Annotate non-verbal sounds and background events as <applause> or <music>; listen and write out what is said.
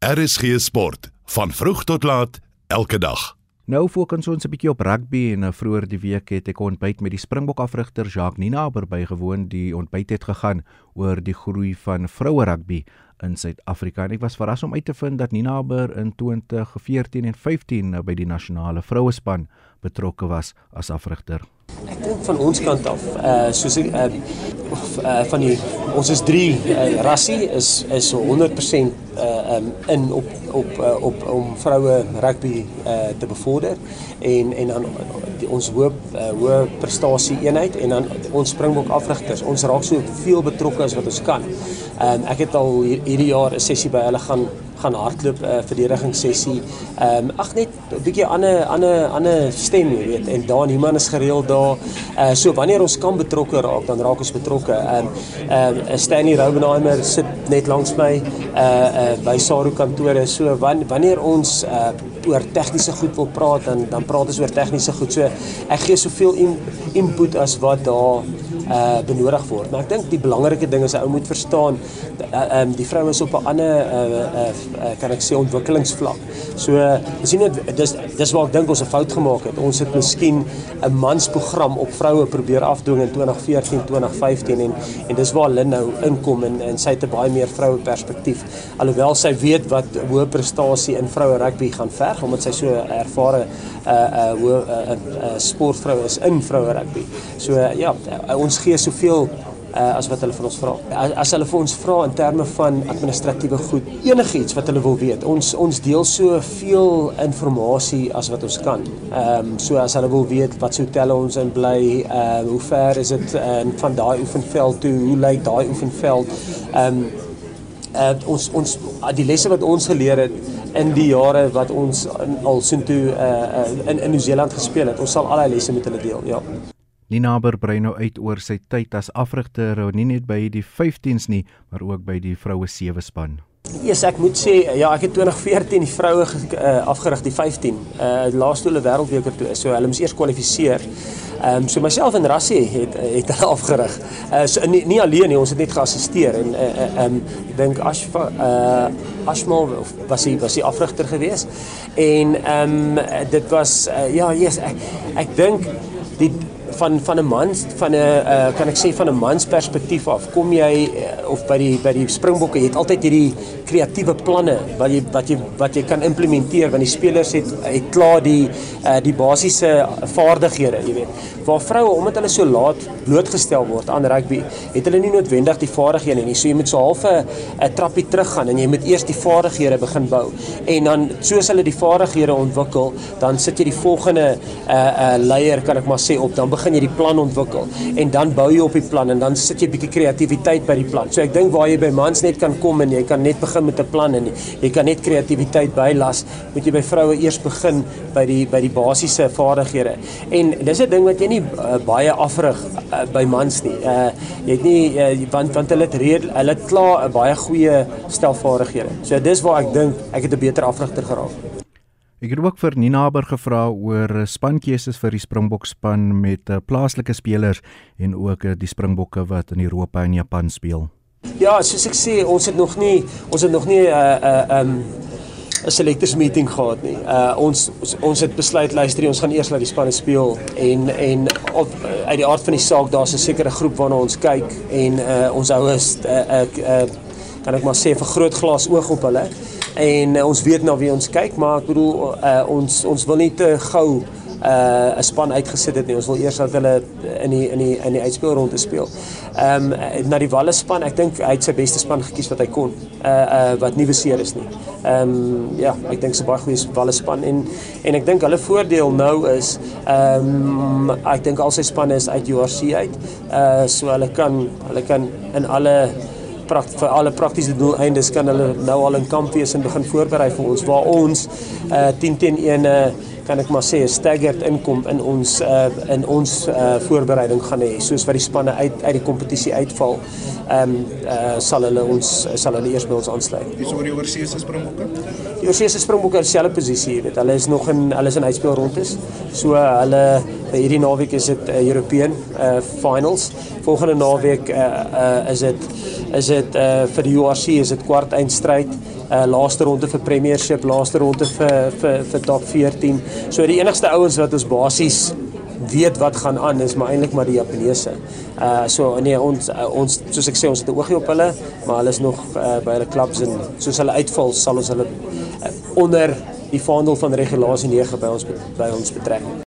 RSG Sport van vroeg tot laat elke dag. Nou fokus ons 'n bietjie op rugby en uh, vroeër die week het ek ontbyt met die Springbok afrigter Jacques Ninaber bygewoon. Die ontbyt het gegaan oor die groei van vroue rugby in Suid-Afrika. En ek was verras om uit te vind dat Ninaber in 2014 en 15 nou by die nasionale vrouespan betrokke was as afrigter. Ek dink van ons kant af, uh soos uh, uh van die ons is 3 uh, rassie is is so 100% uh um in op op uh, op om vroue rugby uh te bevorder. En en dan ons hoop uh, hoë prestasie eenheid en dan ons springbok afrigters. Ons raak so veel betrokke as wat ons kan. Um ek het al hier, hierdie jaar 'n sessie by hulle gaan gaan hardloop 'n uh, verdedigingssessie. Ehm um, ag net 'n bietjie ander ander ander stem, jy weet. En daar Human is gereeld daar. Uh so wanneer ons kan betrokke raak, dan raak ons betrokke. Ehm um, ehm um, Stanley Robenheimer sit net langs my uh uh by Saru kantore. So wan, wanneer ons uh oor tegniese goed wil praat dan dan praat ons oor tegniese goed. So ek gee soveel in, input as wat daar uh benodig word. Maar ek dink die belangrike ding is 'n ou moet verstaan ehm um, die vrou is op 'n ander uh, uh, uh kan ek sê ontwikkelingsvlak. So dis nie dis dis waar ek dink ons 'n fout gemaak het. Ons het miskien 'n mansprogram op vroue probeer afdwing in 2014, 2015 en en dis waar Lynn nou inkom en en sy het 'n baie meer vroue perspektief. Alhoewel sy weet wat hoë prestasie in vroue rugby gaan verg omdat sy so ervare uh uh hoe 'n uh, uh, sportvrou is in vroue rugby. So uh, ja, uh, ons gee soveel uh, as wat hulle van ons vra. As, as hulle vir ons vra in terme van administratiewe goed, enigiets wat hulle wil weet. Ons ons deel so veel inligting as wat ons kan. Ehm um, so as hulle wil weet wat se hotelle ons in bly, uh hoe ver is dit uh, van daai oefenveld toe, hoe lyk daai oefenveld? Ehm um, uh, ons ons die lesse wat ons geleer het in die jare wat ons in, al soontoe uh, uh in in Nieu-Seeland gespeel het. Ons sal al daai lesse met hulle deel, ja. Ninaber brei nou uit oor sy tyd as afrigter, nie net by die 15s nie, maar ook by die vroue sewe span. Yes, ek moet sê ja, ek het 2014 die vroue uh, afgerig die 15. Uh laaste hulle wêreldbeker toe. So hulle moes eers kwalifiseer. Ehm um, so myself en Rassie het het hulle <laughs> afgerig. Uh so nie, nie alleen nie, ons het net geassisteer en ehm uh, um, ek dink Ashfa uh Ashmal was hy was hy afrigter geweest. En ehm um, dit was uh, ja, yes, ek ek dink die van van 'n man van 'n uh, kan ek sê van 'n mans perspektief af. Kom jy uh, of by die by die springbokke jy het altyd hierdie kreatiewe planne wat jy wat jy wat jy kan implementeer. Want die spelers het het klaar die uh, die basiese vaardighede jy weet. Waar vroue omdat hulle so laat blootgestel word aan rugby het hulle nie noodwendig die vaardighede nie. So jy moet so half 'n 'n trappie teruggaan en jy moet eers die vaardighede begin bou. En dan soos hulle die vaardighede ontwikkel dan sit jy die volgende uh, uh, leier kan ek maar sê op. Dan begin jy die plan ontwikkel en dan bou jy op die plan en dan sit jy bietjie kreatiwiteit by die plan. So ek dink waar jy by mans net kan kom en jy kan net begin met 'n plan en jy kan net kreatiwiteit bylas, moet jy by vroue eers begin by die by die basiese vaardighede. En dis 'n ding wat jy nie uh, baie afrig uh, by mans nie. Uh jy het nie uh, want want hulle het red, hulle het klaar 'n baie goeie stel vaardighede. So dis waar ek dink ek het 'n beter afrigter geraak. Ek het ook vir Ninaber gevra oor spankeuses vir die Springbok span met uh, plaaslike spelers en ook uh, die Springbokke wat in Europa en Japan speel. Ja, soos ek sê, ons het nog nie ons het nog nie 'n uh, 'n uh, um 'n selectors meeting gehad nie. Uh ons ons het besluit luister, ons gaan eers laat die spanne speel en en op, uit die aard van die saak daar's 'n sekere groep waarna ons kyk en uh ons hou is ek uh, uh, kan ek maar sê vir groot glas oog op hulle en uh, ons weet na wie ons kyk maar ek bedoel uh, ons ons wil nie te gou uh, 'n span uitgesit het nie ons wil eers dat hulle in die in die in die uitspelronde speel. Ehm um, na die Walle span, ek dink hy het sy beste span gekies wat hy kon. Uh uh wat nie beseer is nie. Ehm um, ja, ek dink sy baie goeie Walle span en en ek dink hulle voordeel nou is ehm um, ek dink al sy spanne is uit URC uit. Uh so hulle kan hulle kan in alle vir alle praktiese doeleindes kan hulle nou al in kamp wees en begin voorberei vir ons waar ons uh 10 teen 1 uh, kan ek maar sê 'n staggered inkom in ons uh in ons uh voorbereiding gaan hê soos wat die spanne uit uit die kompetisie uitval. Ehm um, uh sal hulle ons sal hulle eers by ons aansluit. Dis oor die oorseese springbokke. Die oorseese springbokke in dieselfde posisie, jy weet, hulle is nog in hulle is in uitspeel rondes. So hulle hierdie naweek is dit uh, European uh finals. Volgende naweek uh, uh is dit is dit uh vir die URC is dit kwart eindstryd uh laaste ronde vir Premiership, laaste ronde vir vir vir top 14. So die enigste ouens wat ons basies weet wat gaan aan is maar eintlik maar die Japaneese. Uh so nee ons uh, ons soos ek sê ons het 'n oogie op hulle, maar hulle is nog uh, by hulle klubs en soos hulle uitval sal ons hulle uh, onder die vaandel van regulasie 9 by ons by ons betrek.